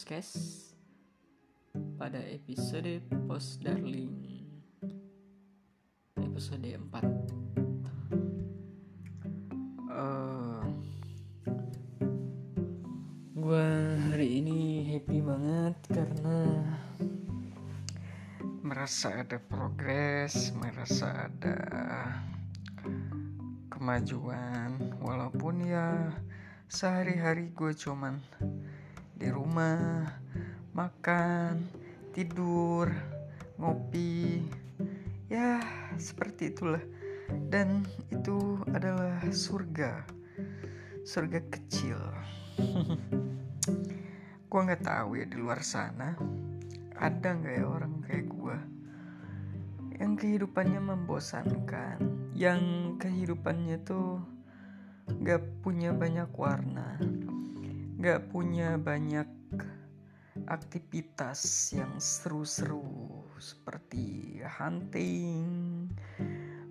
Boskes pada episode Post Darling. Episode 4 uh, Gue hari ini happy banget karena merasa ada progres, merasa ada kemajuan. Walaupun ya sehari-hari gue cuman rumah makan tidur ngopi. Ya seperti itulah. Dan itu adalah surga. Surga kecil. Gue nggak tahu ya di luar sana ada nggak ya orang kayak gue yang kehidupannya membosankan, yang kehidupannya tuh gak punya banyak warna, gak punya banyak aktivitas yang seru-seru seperti hunting,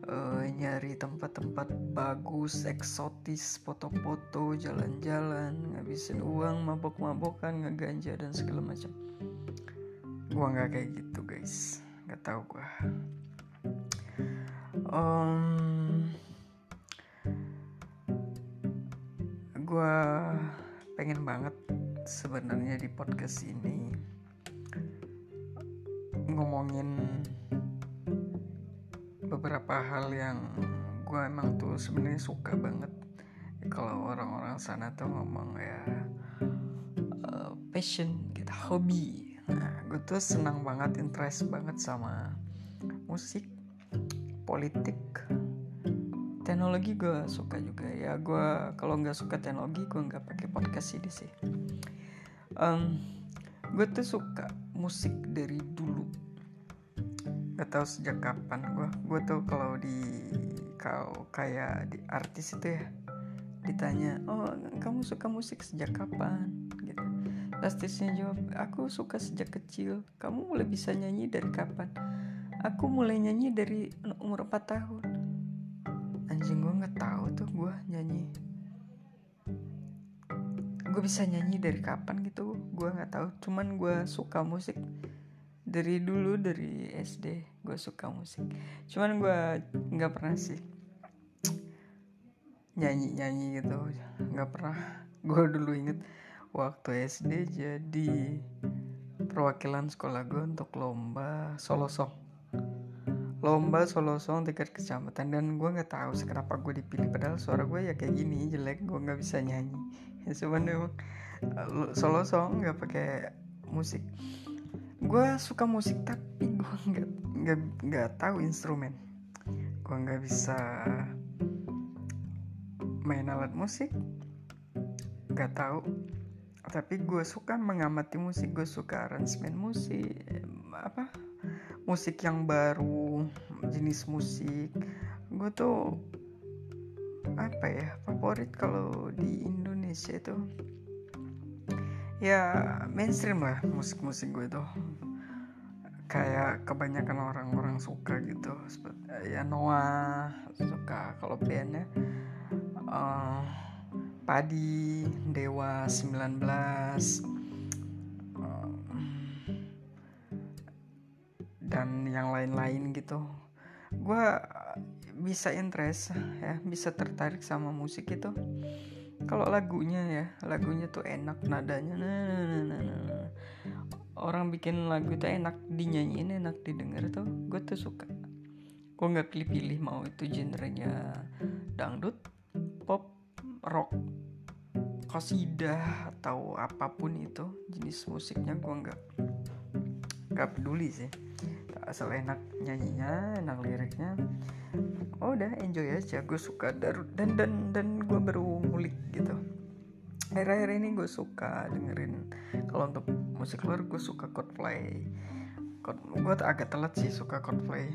uh, nyari tempat-tempat bagus, eksotis, foto-foto, jalan-jalan, ngabisin uang, mabok-mabokan, ngeganja dan segala macam. Gua nggak kayak gitu guys, nggak tahu gua um, gue pengen banget sebenarnya di podcast ini. Ngomongin beberapa hal yang gue emang tuh sebenarnya suka banget. Kalau orang-orang sana tuh ngomong ya uh, passion gitu hobi. Nah gue tuh senang banget interest banget sama musik politik teknologi gue suka juga. Ya gue kalau nggak suka teknologi gue nggak pakai podcast ini sih um, gue tuh suka musik dari dulu. Nggak tahu sejak kapan gue gue tuh kalau di kau kayak di artis itu ya ditanya oh kamu suka musik sejak kapan? Gitu. Artisnya jawab aku suka sejak kecil. Kamu mulai bisa nyanyi dari kapan? Aku mulai nyanyi dari umur 4 tahun. Anjing gue nggak tahu tuh gue nyanyi. Gue bisa nyanyi dari kapan gitu gue nggak tahu. Cuman gue suka musik dari dulu dari SD gue suka musik. Cuman gue nggak pernah sih nyanyi nyanyi gitu. Nggak pernah. Gue dulu inget waktu SD jadi perwakilan sekolah gue untuk lomba solo song. Lomba solo song tingkat kecamatan. Dan gue nggak tahu kenapa gue dipilih. Padahal suara gue ya kayak gini jelek. Gue nggak bisa nyanyi. Ya cuman emang solo song nggak pakai musik. Gue suka musik tapi gue nggak nggak nggak tahu instrumen. Gue nggak bisa main alat musik. Nggak tahu. Tapi gue suka mengamati musik. Gue suka aransemen musik apa musik yang baru jenis musik. Gue tuh apa ya favorit kalau di Indonesia itu ya mainstream lah musik-musik gue tuh. Kayak kebanyakan orang-orang suka gitu. Seperti ya Noah suka kalau bandnya. Uh, Padi Dewa 19 dan yang lain-lain gitu. Gue bisa interest ya bisa tertarik sama musik itu kalau lagunya ya lagunya tuh enak nadanya. Nah, nah, nah, nah. orang bikin lagu itu enak dinyanyiin enak didengar tuh gue tuh suka. Gue nggak pilih-pilih mau itu genrenya dangdut pop rock kosidah atau apa pun itu. Jenis musiknya gue nggak nggak peduli sih asal enak nyanyinya enak liriknya. Oh udah enjoy aja. Gue suka dan dan dan gue baru ngulik gitu. Akhir-akhir ini gue suka dengerin kalau untuk musik luar gue suka Coldplay. Gue agak telat sih suka Coldplay.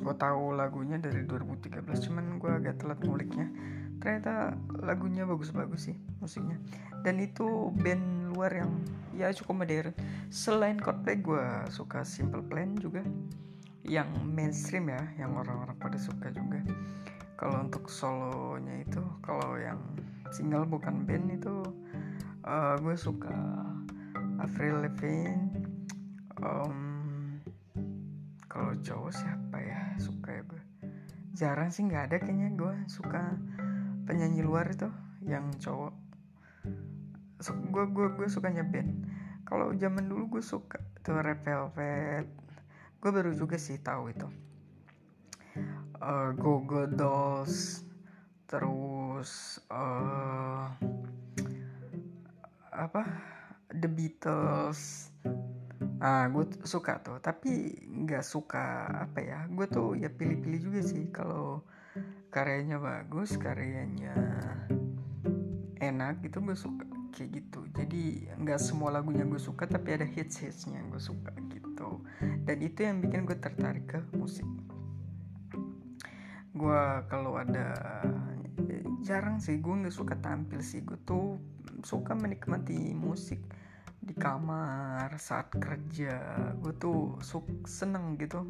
Gue tahu lagunya dari 2013 cuman gue agak telat nguliknya. Ternyata lagunya bagus-bagus sih musiknya. Dan itu band luar yang ya cukup modern. Selain Coldplay gue suka Simple Plan juga yang mainstream ya yang orang-orang pada suka juga. Kalau untuk solonya itu kalau yang single bukan band itu uh, gue suka Avril Lavigne um, kalau cowok siapa ya suka ya gue jarang sih nggak ada kayaknya gue suka penyanyi luar itu yang cowok gue gue gue sukanya band kalau zaman dulu gue suka tuh Red Velvet. Gue baru juga sih tahu itu. Uh, Go Go Dolls terus uh, apa? The Beatles. Ah gue suka tuh. Tapi nggak suka apa ya gue tuh ya pilih-pilih juga sih. Kalau karyanya bagus karyanya enak gitu gue suka kayak gitu. Jadi nggak semua lagunya gue suka tapi ada hits hitsnya yang gue suka gitu. Dan itu yang bikin gue tertarik ke musik. Gue kalau ada jarang sih gue nggak suka tampil sih. Gue tuh suka menikmati musik di kamar saat kerja. Gue tuh suk seneng gitu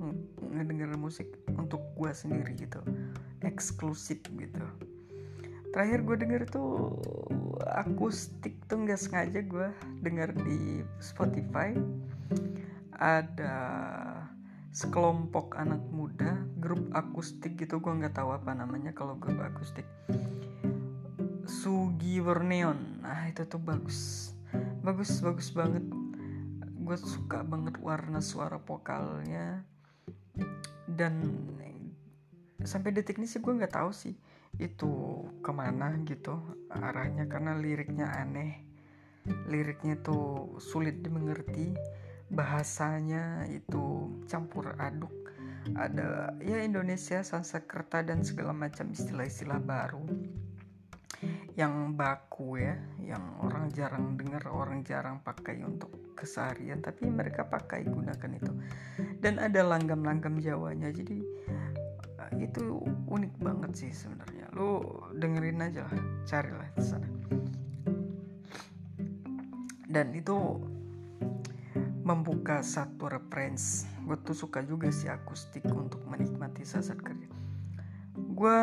ngedenger musik untuk gue sendiri gitu. Eksklusif gitu terakhir gue denger tuh akustik tuh nggak sengaja gue denger di Spotify. Ada sekelompok anak muda grup akustik gitu gue nggak tahu apa namanya kalau grup akustik. Sugi Verneon. Nah itu tuh bagus. Bagus bagus banget. Gue suka banget warna suara vokalnya. Dan sampai detik ini sih gue nggak tahu sih itu ke mana gitu arahnya. Karena liriknya aneh. Liriknya tuh sulit dimengerti. Bahasanya itu campur aduk. Ada ya Indonesia Sanskerta dan segala macam istilah-istilah baru. Yang baku ya. Yang orang jarang dengar orang jarang pakai untuk keseharian. Tapi mereka pakai gunakan itu. Dan ada langgam-langgam Jawanya. Jadi itu unik banget sih sebenarnya. Lu dengerin aja lah carilah di sana. Dan itu membuka satu reference. Gue tuh suka juga sih akustik untuk menikmati saat kerja. Gue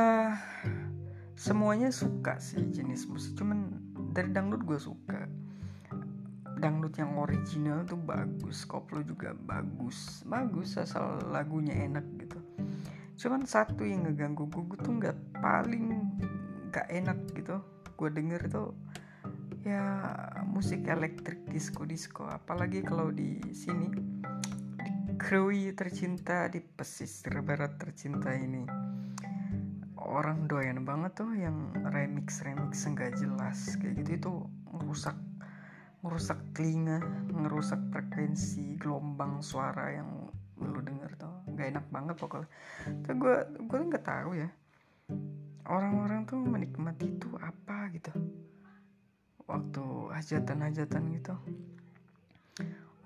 semuanya suka sih jenis musik cuman dari dangdut gue suka. Dangdut yang original tuh bagus koplo juga bagus. Bagus asal lagunya enak cuman satu yang ngeganggu gue, gue tuh nggak paling nggak enak gitu. Gue denger itu ya musik elektrik disco disco apalagi kalau di sini di Krui tercinta di pesisir barat tercinta ini. Orang doyan banget tuh yang remix remix nggak jelas. Kayak gitu itu merusak merusak telinga merusak frekuensi gelombang suara yang nggak enak banget pokoknya. Tuh gue gue nggak tahu ya orang-orang tuh menikmati itu apa gitu. Waktu hajatan-hajatan gitu.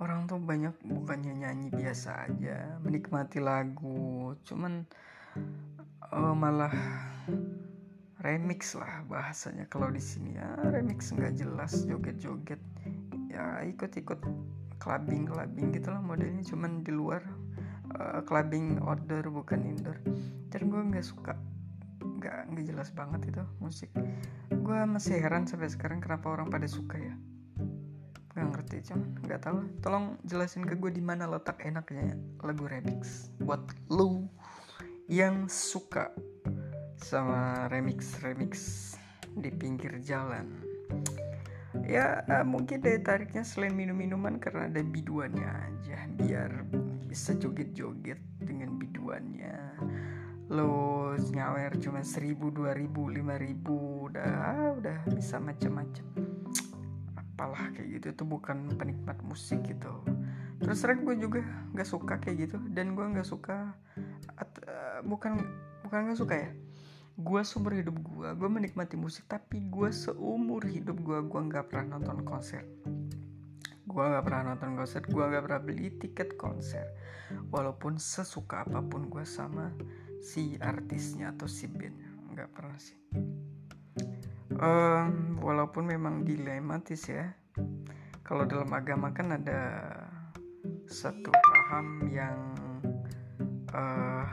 Orang tuh banyak bukannya nyanyi biasa aja menikmati lagu cuman uh, malah remix lah bahasanya. Kalau di sini ya remix nggak jelas joget-joget. Ya ikut-ikut clubbing clubbing gitulah modelnya. Cuman di luar uh, clubbing outdoor bukan indoor. Dan gue nggak suka nggak nggak jelas banget itu musik. Gue masih heran sampai sekarang kenapa orang pada suka ya. Nggak ngerti cuman nggak tahu. Tolong jelasin ke gue di mana letak enaknya lagu remix buat lu yang suka sama remix remix di pinggir jalan. Ya uh, mungkin daya tariknya selain minum-minuman karena ada biduannya aja biar bisa joget-joget dengan biduannya. Lo nyawer cuma seribu dua ribu lima ribu udah udah bisa macam-macam apalah kayak gitu itu bukan penikmat musik gitu. Terus terang gue juga nggak suka kayak gitu dan gue nggak suka at, uh, bukan bukan nggak suka ya. Gue seumur hidup gue gue menikmati musik tapi gue seumur hidup gue gue nggak pernah nonton konser gue nggak pernah nonton konser gue nggak pernah beli tiket konser. Walaupun sesuka apa pun gue sama si artisnya atau si bandnya nggak pernah sih. Um, walaupun memang dilematis ya. Kalau dalam agama kan ada satu paham yang uh,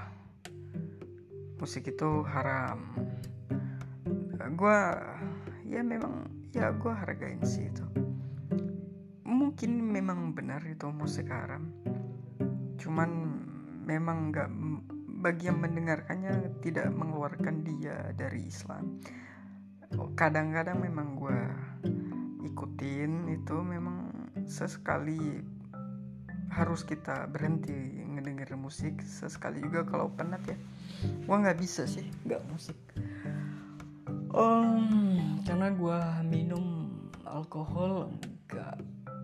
musik itu haram. Gue ya memang ya gue hargain sih itu mungkin memang benar itu musik haram cuman memang nggak bagi yang mendengarkannya tidak mengeluarkan dia dari Islam. Kadang-kadang memang gue ikutin itu memang sesekali harus kita berhenti ngedenger musik sesekali juga kalau penat ya. Gue nggak bisa sih nggak musik. Um, karena gue minum alkohol enggak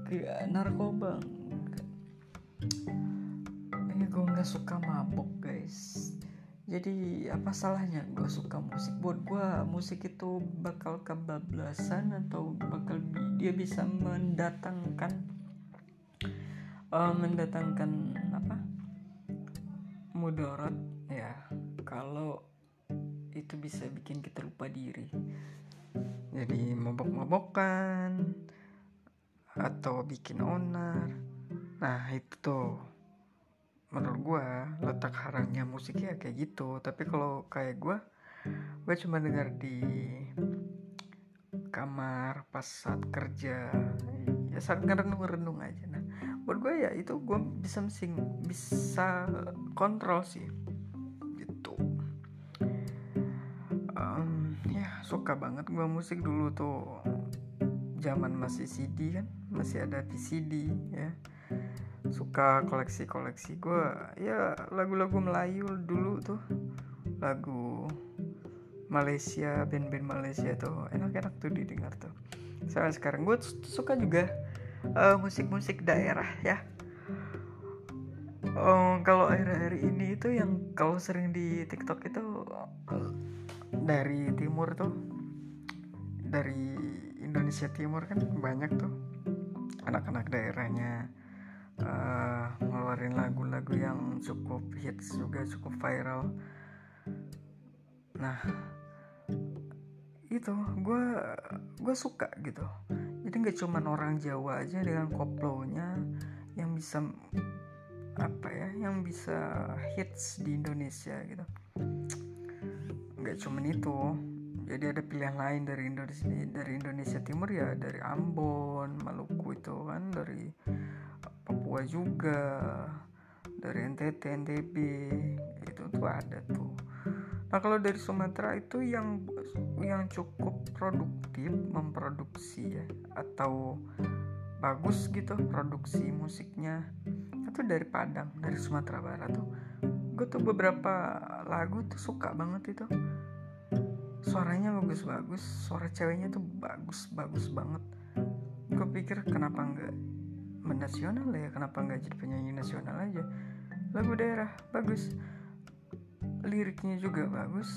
kayak narkoba. Enggak ini gue nggak suka mabok guys. Jadi apa salahnya gue suka musik? Buat gue musik itu bakal kebablasan atau bakal dia bisa mendatangkan uh, mendatangkan apa? Mudarat ya. Kalau itu bisa bikin kita lupa diri. Jadi mabok-mabokan atau bikin onar. Nah itu tuh. Menurut gue letak haramnya musik ya kayak gitu. Tapi kalau kayak gue gue cuma dengar di kamar pas saat kerja. Ya saat ngerenung-renung aja. Nah buat gue ya itu gue bisa sing bisa kontrol sih. Suka banget gue musik dulu tuh. Zaman masih CD kan masih ada VCD ya. Suka koleksi-koleksi. Gue ya lagu-lagu Melayu dulu tuh. Lagu Malaysia band-band Malaysia tuh enak-enak tuh didengar tuh. Sampai sekarang gue suka juga uh, musik-musik daerah ya. Um, kalau akhir-akhir ini itu yang kalau sering di TikTok itu dari timur tuh dari Indonesia Timur kan banyak tuh anak-anak daerahnya uh, ngeluarin lagu-lagu yang cukup hits juga cukup viral. Nah itu gue gue suka gitu. Jadi nggak cuma orang Jawa aja dengan koplonya yang bisa apa ya yang bisa hits di Indonesia gitu. Nggak cuma itu jadi ada pilihan lain dari Indonesia dari Indonesia Timur ya dari Ambon Maluku itu kan dari Papua juga dari NTT NTB itu tuh ada tuh. Nah kalau dari Sumatera itu yang yang cukup produktif memproduksi ya atau bagus gitu produksi musiknya itu dari Padang dari Sumatera Barat tuh. Gue tuh beberapa lagu tuh suka banget itu suaranya bagus-bagus suara ceweknya tuh bagus-bagus banget. Gue pikir kenapa nggak menasional ya? Kenapa nggak jadi penyanyi nasional aja? Lagu daerah bagus. Liriknya juga bagus.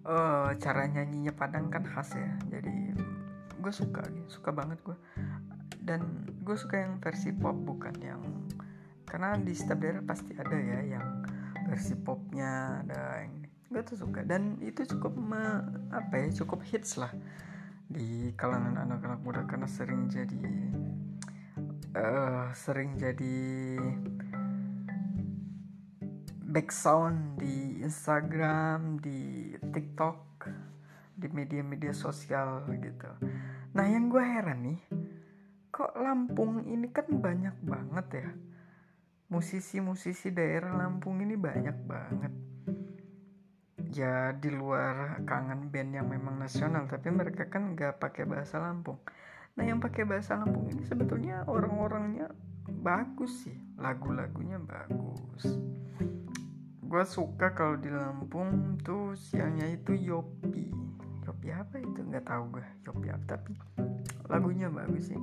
Uh, cara nyanyinya Padang kan khas ya. Jadi gue suka suka banget gue dan gue suka yang versi pop bukan yang karena di setiap daerah pasti ada ya yang versi popnya ada yang gue tuh suka. Dan itu cukup me, apa ya cukup hits lah di kalangan anak-anak muda karena sering jadi uh, sering jadi back sound di Instagram di TikTok di media-media sosial gitu. Nah yang gue heran nih kok Lampung ini kan banyak banget ya? Musisi-musisi daerah Lampung ini banyak banget ya di luar kangen band yang memang nasional tapi mereka kan nggak pakai bahasa Lampung. Nah yang pakai bahasa Lampung ini sebetulnya orang-orangnya bagus sih lagu-lagunya bagus. Gue suka kalau di Lampung tuh siangnya itu Yopi. Yopi apa itu? Nggak tahu gue Yopi apa tapi lagunya bagus sih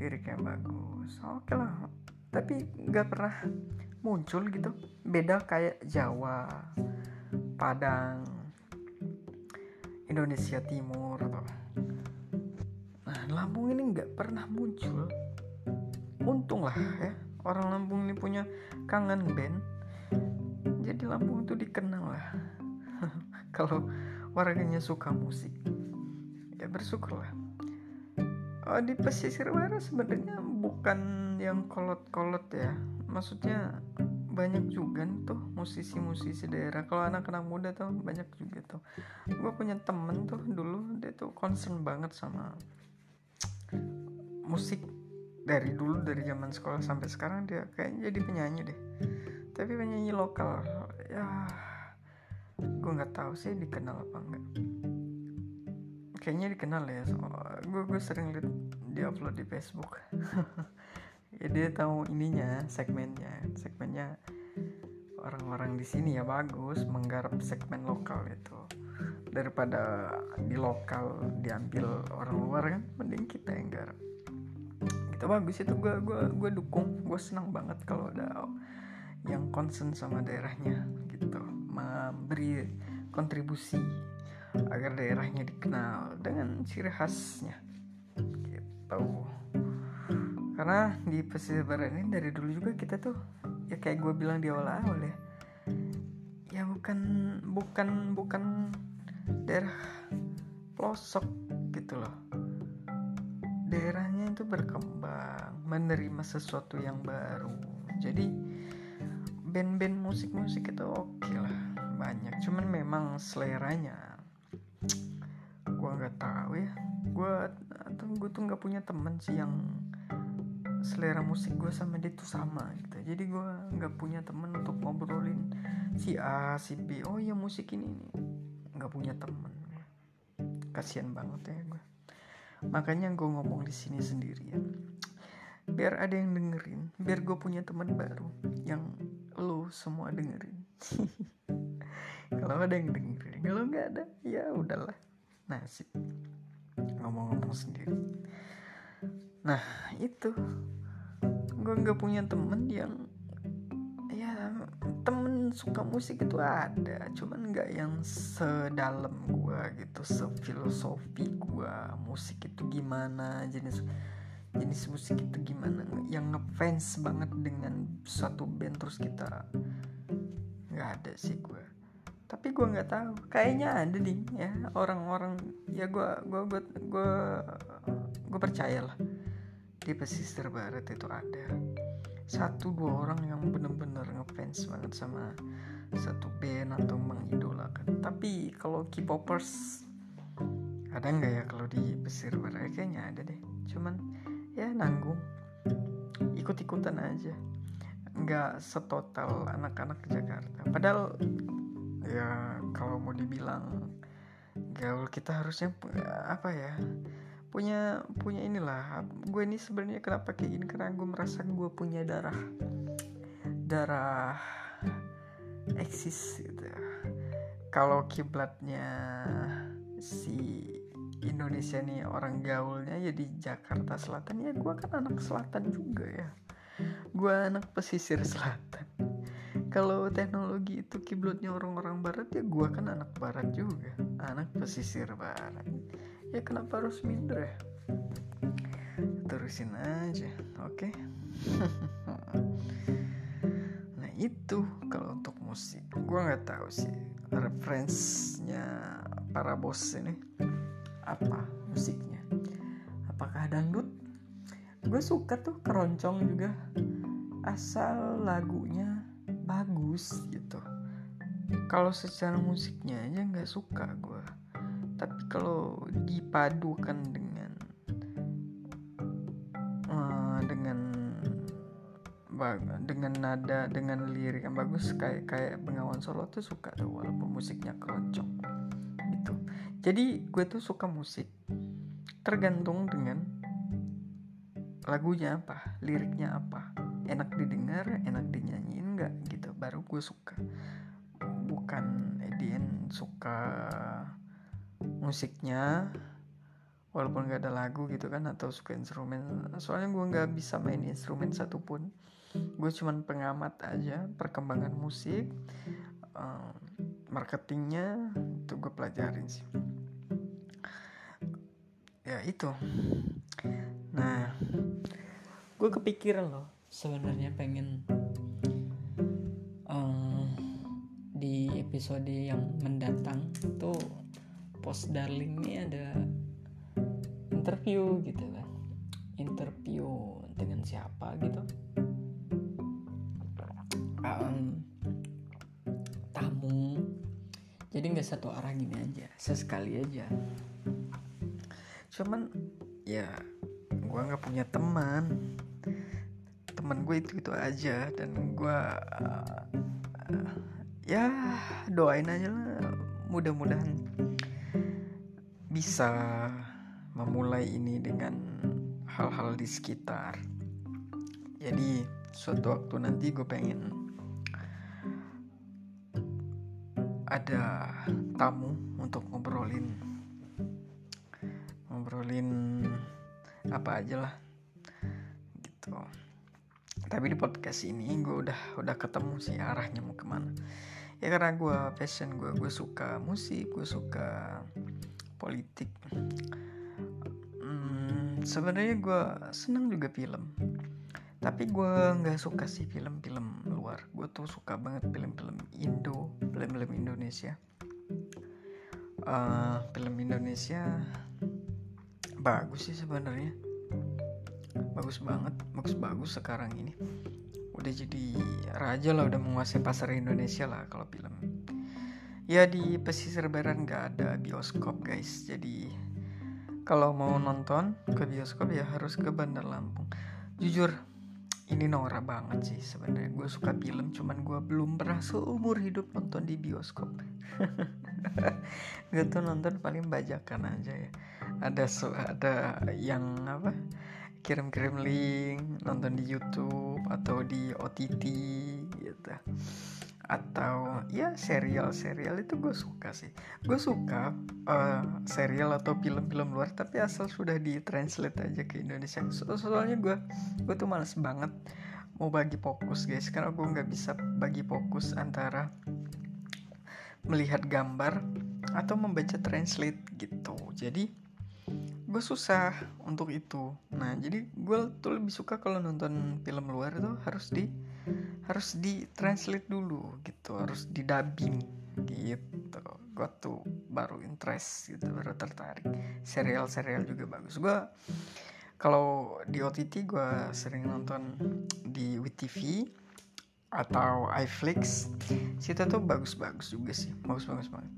liriknya bagus. Oke lah tapi nggak pernah muncul gitu. Beda kayak Jawa Padang Indonesia Timur atau nah Lampung ini nggak pernah muncul. Untung lah ya orang Lampung ini punya kangen band. Jadi Lampung itu dikenal lah. Kalau warganya suka musik ya bersyukurlah. Oh, di pesisir barat sebenarnya bukan yang kolot-kolot ya. Maksudnya banyak juga tuh musisi-musisi daerah. Kalau anak-anak muda tuh banyak juga tuh. Gue punya temen tuh dulu dia tuh concern banget sama musik. Dari dulu dari zaman sekolah sampai sekarang dia kayaknya jadi penyanyi deh. Tapi penyanyi lokal ya gue nggak tahu sih dikenal apa enggak kayaknya dikenal ya so, gue gue sering liat dia upload di Facebook ya dia tahu ininya segmennya. Segmennya orang-orang di sini ya bagus menggarap segmen lokal itu. Daripada di lokal diambil orang luar kan mending kita yang garap. Itu bagus itu gue gue gue dukung gue senang banget kalau ada yang concern sama daerahnya gitu. Memberi kontribusi agar daerahnya dikenal dengan ciri khasnya gitu karena di pesisir barat ini dari dulu juga kita tuh ya kayak gue bilang di awal-awal ya ya bukan bukan bukan daerah pelosok gitu loh. Daerahnya itu berkembang menerima sesuatu yang baru. Jadi band-band musik-musik itu oke okay lah banyak. Cuman memang seleranya gue nggak tahu ya. Gue atau gue tuh nggak punya temen sih yang selera musik gue sama dia tuh sama gitu. Jadi gue nggak punya temen untuk ngobrolin si A si B oh ya musik ini nggak punya temen. Kasian banget ya gue makanya gue ngomong di sini sendirian. Biar ada yang dengerin biar gue punya teman baru yang lo semua dengerin. Kalau ada yang dengerin kalau nggak ada ya udahlah. Nasib. Ngomong-ngomong sendiri. Nah itu gue nggak punya temen yang ya temen suka musik itu ada. Cuman nggak yang sedalam gue gitu sefilosofi gue musik itu gimana jenis jenis musik itu gimana. Yang ngefans banget dengan satu band terus kita nggak ada sih gue tapi gue nggak tahu. Kayaknya ada nih ya. Orang-orang ya gue gue gue gue gue percaya lah di pesisir barat itu ada. Satu dua orang yang bener-bener ngefans banget sama satu band atau mengidolakan. Tapi kalau K-popers ada nggak ya kalau di pesisir barat? Kayaknya ada deh. Cuman ya nanggung. Ikut-ikutan aja. Nggak setotal anak-anak Jakarta. Padahal ya kalau mau dibilang gaul kita harusnya apa ya punya punya inilah. Gue ini sebenarnya kenapa kayak gini? Karena gue merasa gue punya darah darah eksis gitu kalau kiblatnya si Indonesia nih orang gaulnya ya di Jakarta Selatan ya gue kan anak selatan juga ya. Gue anak pesisir selatan. Kalau teknologi itu kiblatnya orang-orang barat ya gue kan anak barat juga. Anak pesisir barat ya kenapa harus minder ya? Terusin aja oke? Okay? nah itu kalau untuk musik. Gue nggak tahu sih referensinya para bos ini apa musiknya. Apakah dangdut? Gue suka tuh keroncong juga asal lagunya bagus gitu. Kalau secara musiknya aja nggak suka gue tapi kalau dipadukan dengan uh, dengan dengan nada dengan lirik yang bagus kayak kayak Bengawan Solo tuh suka tuh walaupun musiknya keroncong gitu. Jadi gue tuh suka musik tergantung dengan lagunya apa liriknya apa. Enak didengar enak dinyanyiin nggak gitu. Baru gue suka. Bukan Edian suka musiknya walaupun gak ada lagu gitu kan atau suka instrumen. Soalnya gue nggak bisa main instrumen satupun. Gue cuman pengamat aja perkembangan musik uh, marketingnya itu gue pelajarin sih. Ya itu. Nah gue kepikiran loh sebenarnya pengen uh, di episode yang mendatang tuh post darling ini ada interview gitu kan. Interview dengan siapa gitu. Um, tamu. Jadi nggak satu arah gini aja sesekali aja. Cuman ya gue nggak punya teman. Teman gue itu itu aja dan gue uh, uh, ya doain aja lah. Mudah-mudahan bisa memulai ini dengan hal-hal di sekitar. Jadi suatu waktu nanti gue pengen ada tamu untuk ngobrolin ngobrolin apa aja lah gitu. Tapi di podcast ini gue udah udah ketemu sih arahnya mau ke mana. Ya karena gue passion gue gue suka musik gue suka politik. Hmm, sebenarnya gue senang juga film. Tapi gue nggak suka sih film-film luar. Gue tuh suka banget film-film Indo film-film Indonesia. Uh, film Indonesia bagus sih sebenarnya. Bagus banget bagus bagus sekarang ini. Udah jadi raja lah udah menguasai pasar Indonesia lah kalau film ya di pesisir barat nggak ada bioskop guys. Jadi kalau mau nonton ke bioskop ya harus ke Bandar Lampung. Jujur ini norak banget sih sebenarnya. Gue suka film cuman gue belum pernah seumur hidup nonton di bioskop. Gue tuh nonton paling bajakan aja ya. Ada ada yang apa? Kirim-kirim link nonton di YouTube atau di OTT gitu atau ya serial-serial itu gue suka sih. Gue suka uh, serial atau film-film luar tapi asal sudah di translate aja ke Indonesia. So soalnya gue gue tuh males banget mau bagi fokus guys. Karena gue nggak bisa bagi fokus antara melihat gambar atau membaca translate gitu. Jadi gue susah untuk itu. Nah jadi gue tuh lebih suka kalau nonton film luar itu harus di harus di translate dulu gitu harus di dubbing gitu. Gue tuh baru interest gitu baru tertarik. Serial serial juga bagus. Gue kalau di OTT gue sering nonton di WTV atau iFlix situ tuh bagus-bagus juga sih bagus-bagus banget.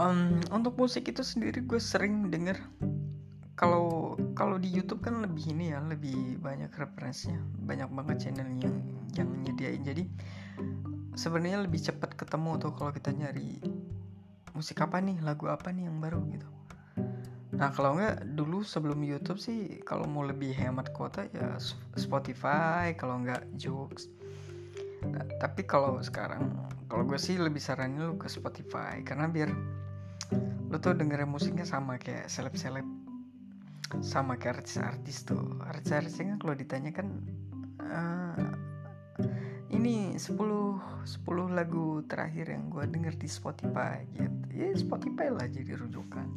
Um, untuk musik itu sendiri gue sering denger kalau kalau di YouTube kan lebih ini ya lebih banyak referensinya. Banyak banget channel yang yang nyediain. Jadi sebenarnya lebih cepat ketemu tuh kalau kita nyari musik apa nih lagu apa nih yang baru gitu. Nah kalau nggak dulu sebelum YouTube sih kalau mau lebih hemat kuota ya Spotify kalau nggak Joox. Nah, tapi kalau sekarang kalau gue sih lebih saranin lu ke Spotify. Karena biar lu tuh dengerin musiknya sama kayak seleb-seleb sama kayak artis-artis tuh. Artis-artis kan kalau ditanya kan uh, ini 10 10 lagu terakhir yang gue denger di Spotify gitu. Ya Spotify lah jadi rujukan.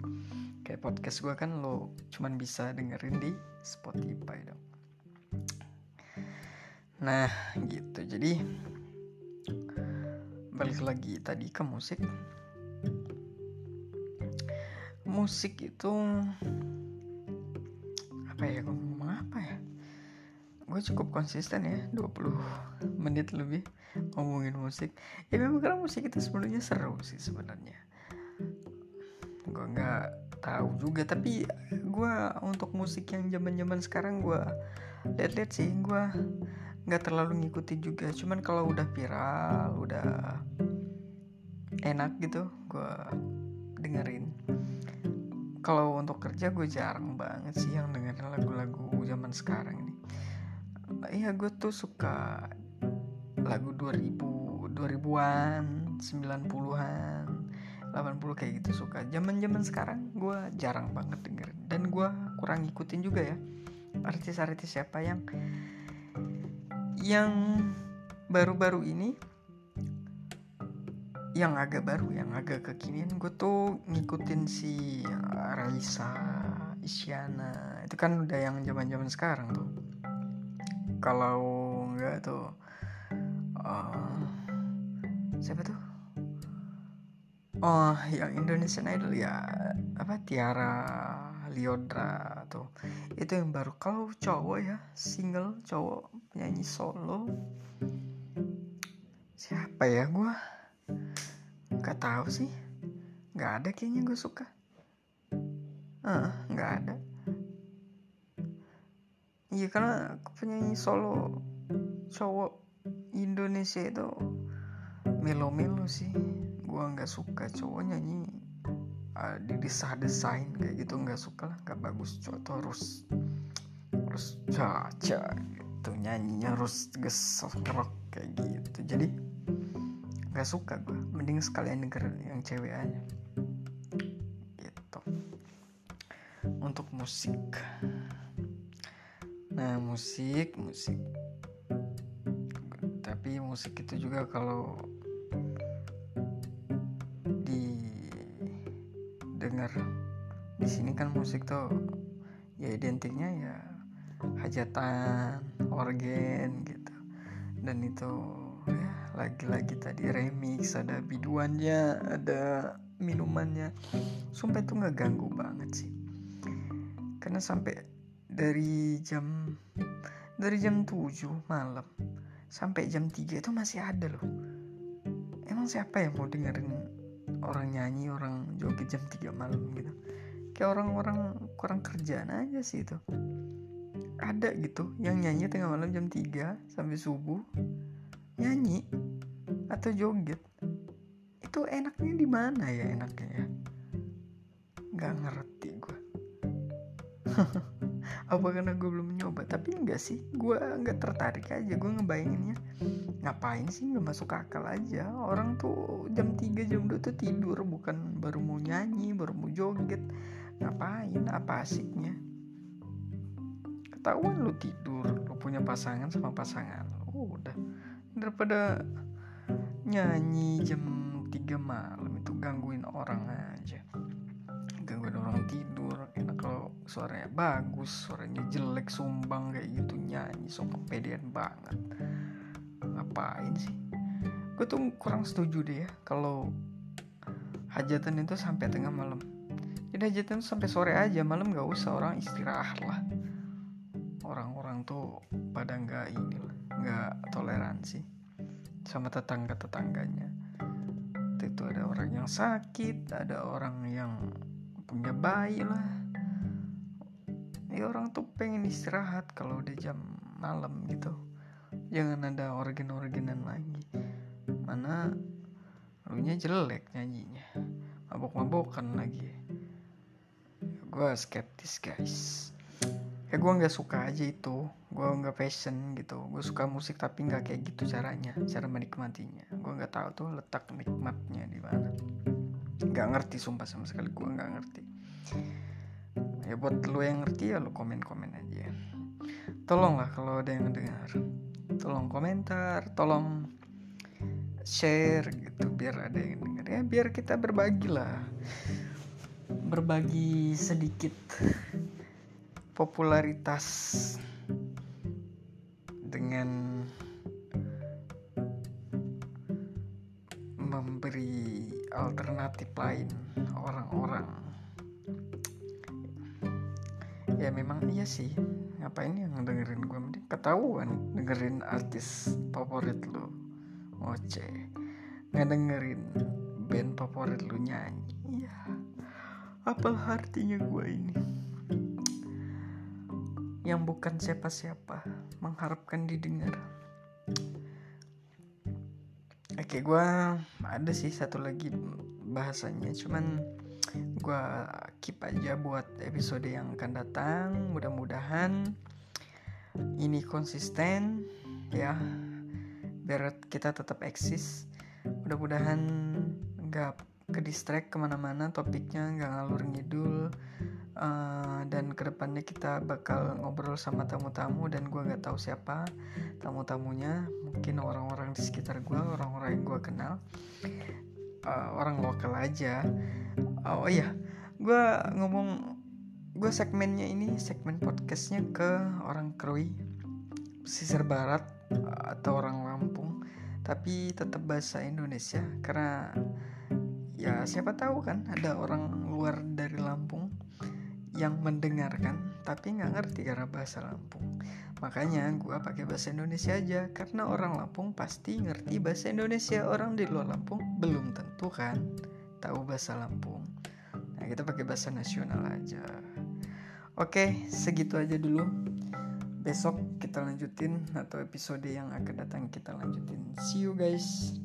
Kayak podcast gue kan lo cuman bisa dengerin di Spotify dong. Nah gitu. Jadi balik lagi tadi ke musik. Musik itu apa ya? Gue ngomong apa ya? Gue cukup konsisten ya 20 menit lebih ngomongin musik. Ya memang karena musik itu sebenarnya seru sih sebenarnya. Gue nggak tahu juga tapi gue untuk musik yang zaman zaman sekarang gue lihat-lihat sih gue nggak terlalu ngikutin juga. Cuman kalau udah viral udah enak gitu gue dengerin kalau untuk kerja gue jarang banget sih yang dengerin lagu-lagu zaman sekarang ini. Iya gue tuh suka lagu 2000 2000-an 90-an 80 kayak gitu suka. Zaman-zaman sekarang gue jarang banget dengerin. Dan gue kurang ngikutin juga ya artis-artis siapa yang yang baru-baru ini yang agak baru yang agak kekinian gue tuh ngikutin si Raisa Isyana. Itu kan udah yang zaman zaman sekarang tuh. Kalau enggak tuh uh, siapa tuh? Oh yang Indonesian Idol ya apa Tiara Liodra tuh. Itu yang baru. Kalau cowok ya single cowok penyanyi solo. Siapa ya gue nggak tahu sih. Nggak ada kayaknya gue suka. Ah nggak ada. Iya karena penyanyi solo cowok Indonesia itu melo-melo sih. Gue nggak suka cowok nyanyi uh, di desah desain kayak gitu nggak suka lah. Nggak bagus cowok tuh harus harus caca gitu nyanyinya harus gesok rock kayak gitu. Jadi nggak suka gue mending sekalian denger yang cewek aja. Gitu. Untuk musik. Nah musik musik. Tapi musik itu juga kalau didengar di sini kan musik tuh ya identiknya ya hajatan organ gitu. Dan itu lagi-lagi tadi remix ada biduannya ada minumannya. Sumpah itu nggak ganggu banget sih. Karena sampai dari jam dari jam 7 malam sampai jam 3 itu masih ada loh. Emang siapa yang mau dengerin orang nyanyi orang joget jam 3 malam gitu? Kayak orang-orang kurang kerjaan aja sih itu. Ada gitu yang nyanyi tengah malam jam 3 sampai subuh nyanyi atau joget itu enaknya di mana ya enaknya ya? Nggak ngerti gue apa karena gue belum nyoba? Tapi enggak sih gue nggak tertarik aja gue ngebayanginnya. Ngapain sih nggak masuk akal aja? Orang tuh jam 3 jam 2 tuh tidur bukan baru mau nyanyi baru mau joget. Ngapain? Apa asiknya? Ketahuan lu tidur lu punya pasangan sama pasangan lu udah daripada nyanyi jam 3 malam itu gangguin orang aja. Gangguin orang tidur enak kalau suaranya bagus suaranya jelek sumbang kayak gitu nyanyi so kepedean banget. Ngapain sih? Gue tuh kurang setuju deh ya kalau hajatan itu sampai tengah malam. Jadi hajatan sampai sore aja malam gak usah orang istirahat lah. Orang-orang tuh pada nggak ini lah nggak toleransi sama tetangga tetangganya itu ada orang yang sakit ada orang yang punya bayi lah. Ya orang tuh pengen istirahat kalau udah jam malam gitu. Jangan ada organ-organan lagi. Mana lu nya jelek nyanyinya. Mabok-mabokan lagi. Gue skeptis guys. Ya gue nggak suka aja itu gue nggak passion gitu. Gue suka musik tapi nggak kayak gitu caranya cara menikmatinya. Gue nggak tahu tuh letak nikmatnya di mana. Nggak ngerti sumpah sama sekali gue nggak ngerti. Ya buat lu yang ngerti ya lu komen komen aja. Tolong lah kalau ada yang dengar. Tolong komentar tolong share gitu biar ada yang dengar ya biar kita berbagi lah. Berbagi sedikit popularitas dengan memberi alternatif lain orang-orang. Ya memang iya sih. Ngapain yang dengerin gue mending ketahuan dengerin artis favorit lu ngoceh nggak dengerin band favorit lu nyanyi. Ya apa artinya gue ini? Yang bukan siapa-siapa mengharapkan didengar. Oke gue ada sih satu lagi bahasanya cuman gue keep aja buat episode yang akan datang. Mudah-mudahan ini konsisten ya biar kita tetap eksis. Mudah-mudahan nggak ke distract ke mana-mana topiknya nggak ngalur ngidul uh, dan ke depannya kita bakal ngobrol sama tamu-tamu dan gue nggak tahu siapa tamu-tamunya. Mungkin orang-orang di sekitar gue orang-orang yang gue kenal. Uh, orang lokal aja. Oh iya gue ngomong gue segmennya ini segmen podcastnya ke orang Krui pesisir barat atau orang Lampung. Tapi tetap bahasa Indonesia karena ya siapa tahu kan ada orang luar dari Lampung yang mendengarkan tapi nggak ngerti karena bahasa Lampung. Makanya gue pakai bahasa Indonesia aja karena orang Lampung pasti ngerti bahasa Indonesia. Orang di luar Lampung belum tentu kan tahu bahasa Lampung. Nah kita pakai bahasa nasional aja. Oke segitu aja dulu. Besok kita lanjutin atau episode yang akan datang kita lanjutin. See you guys.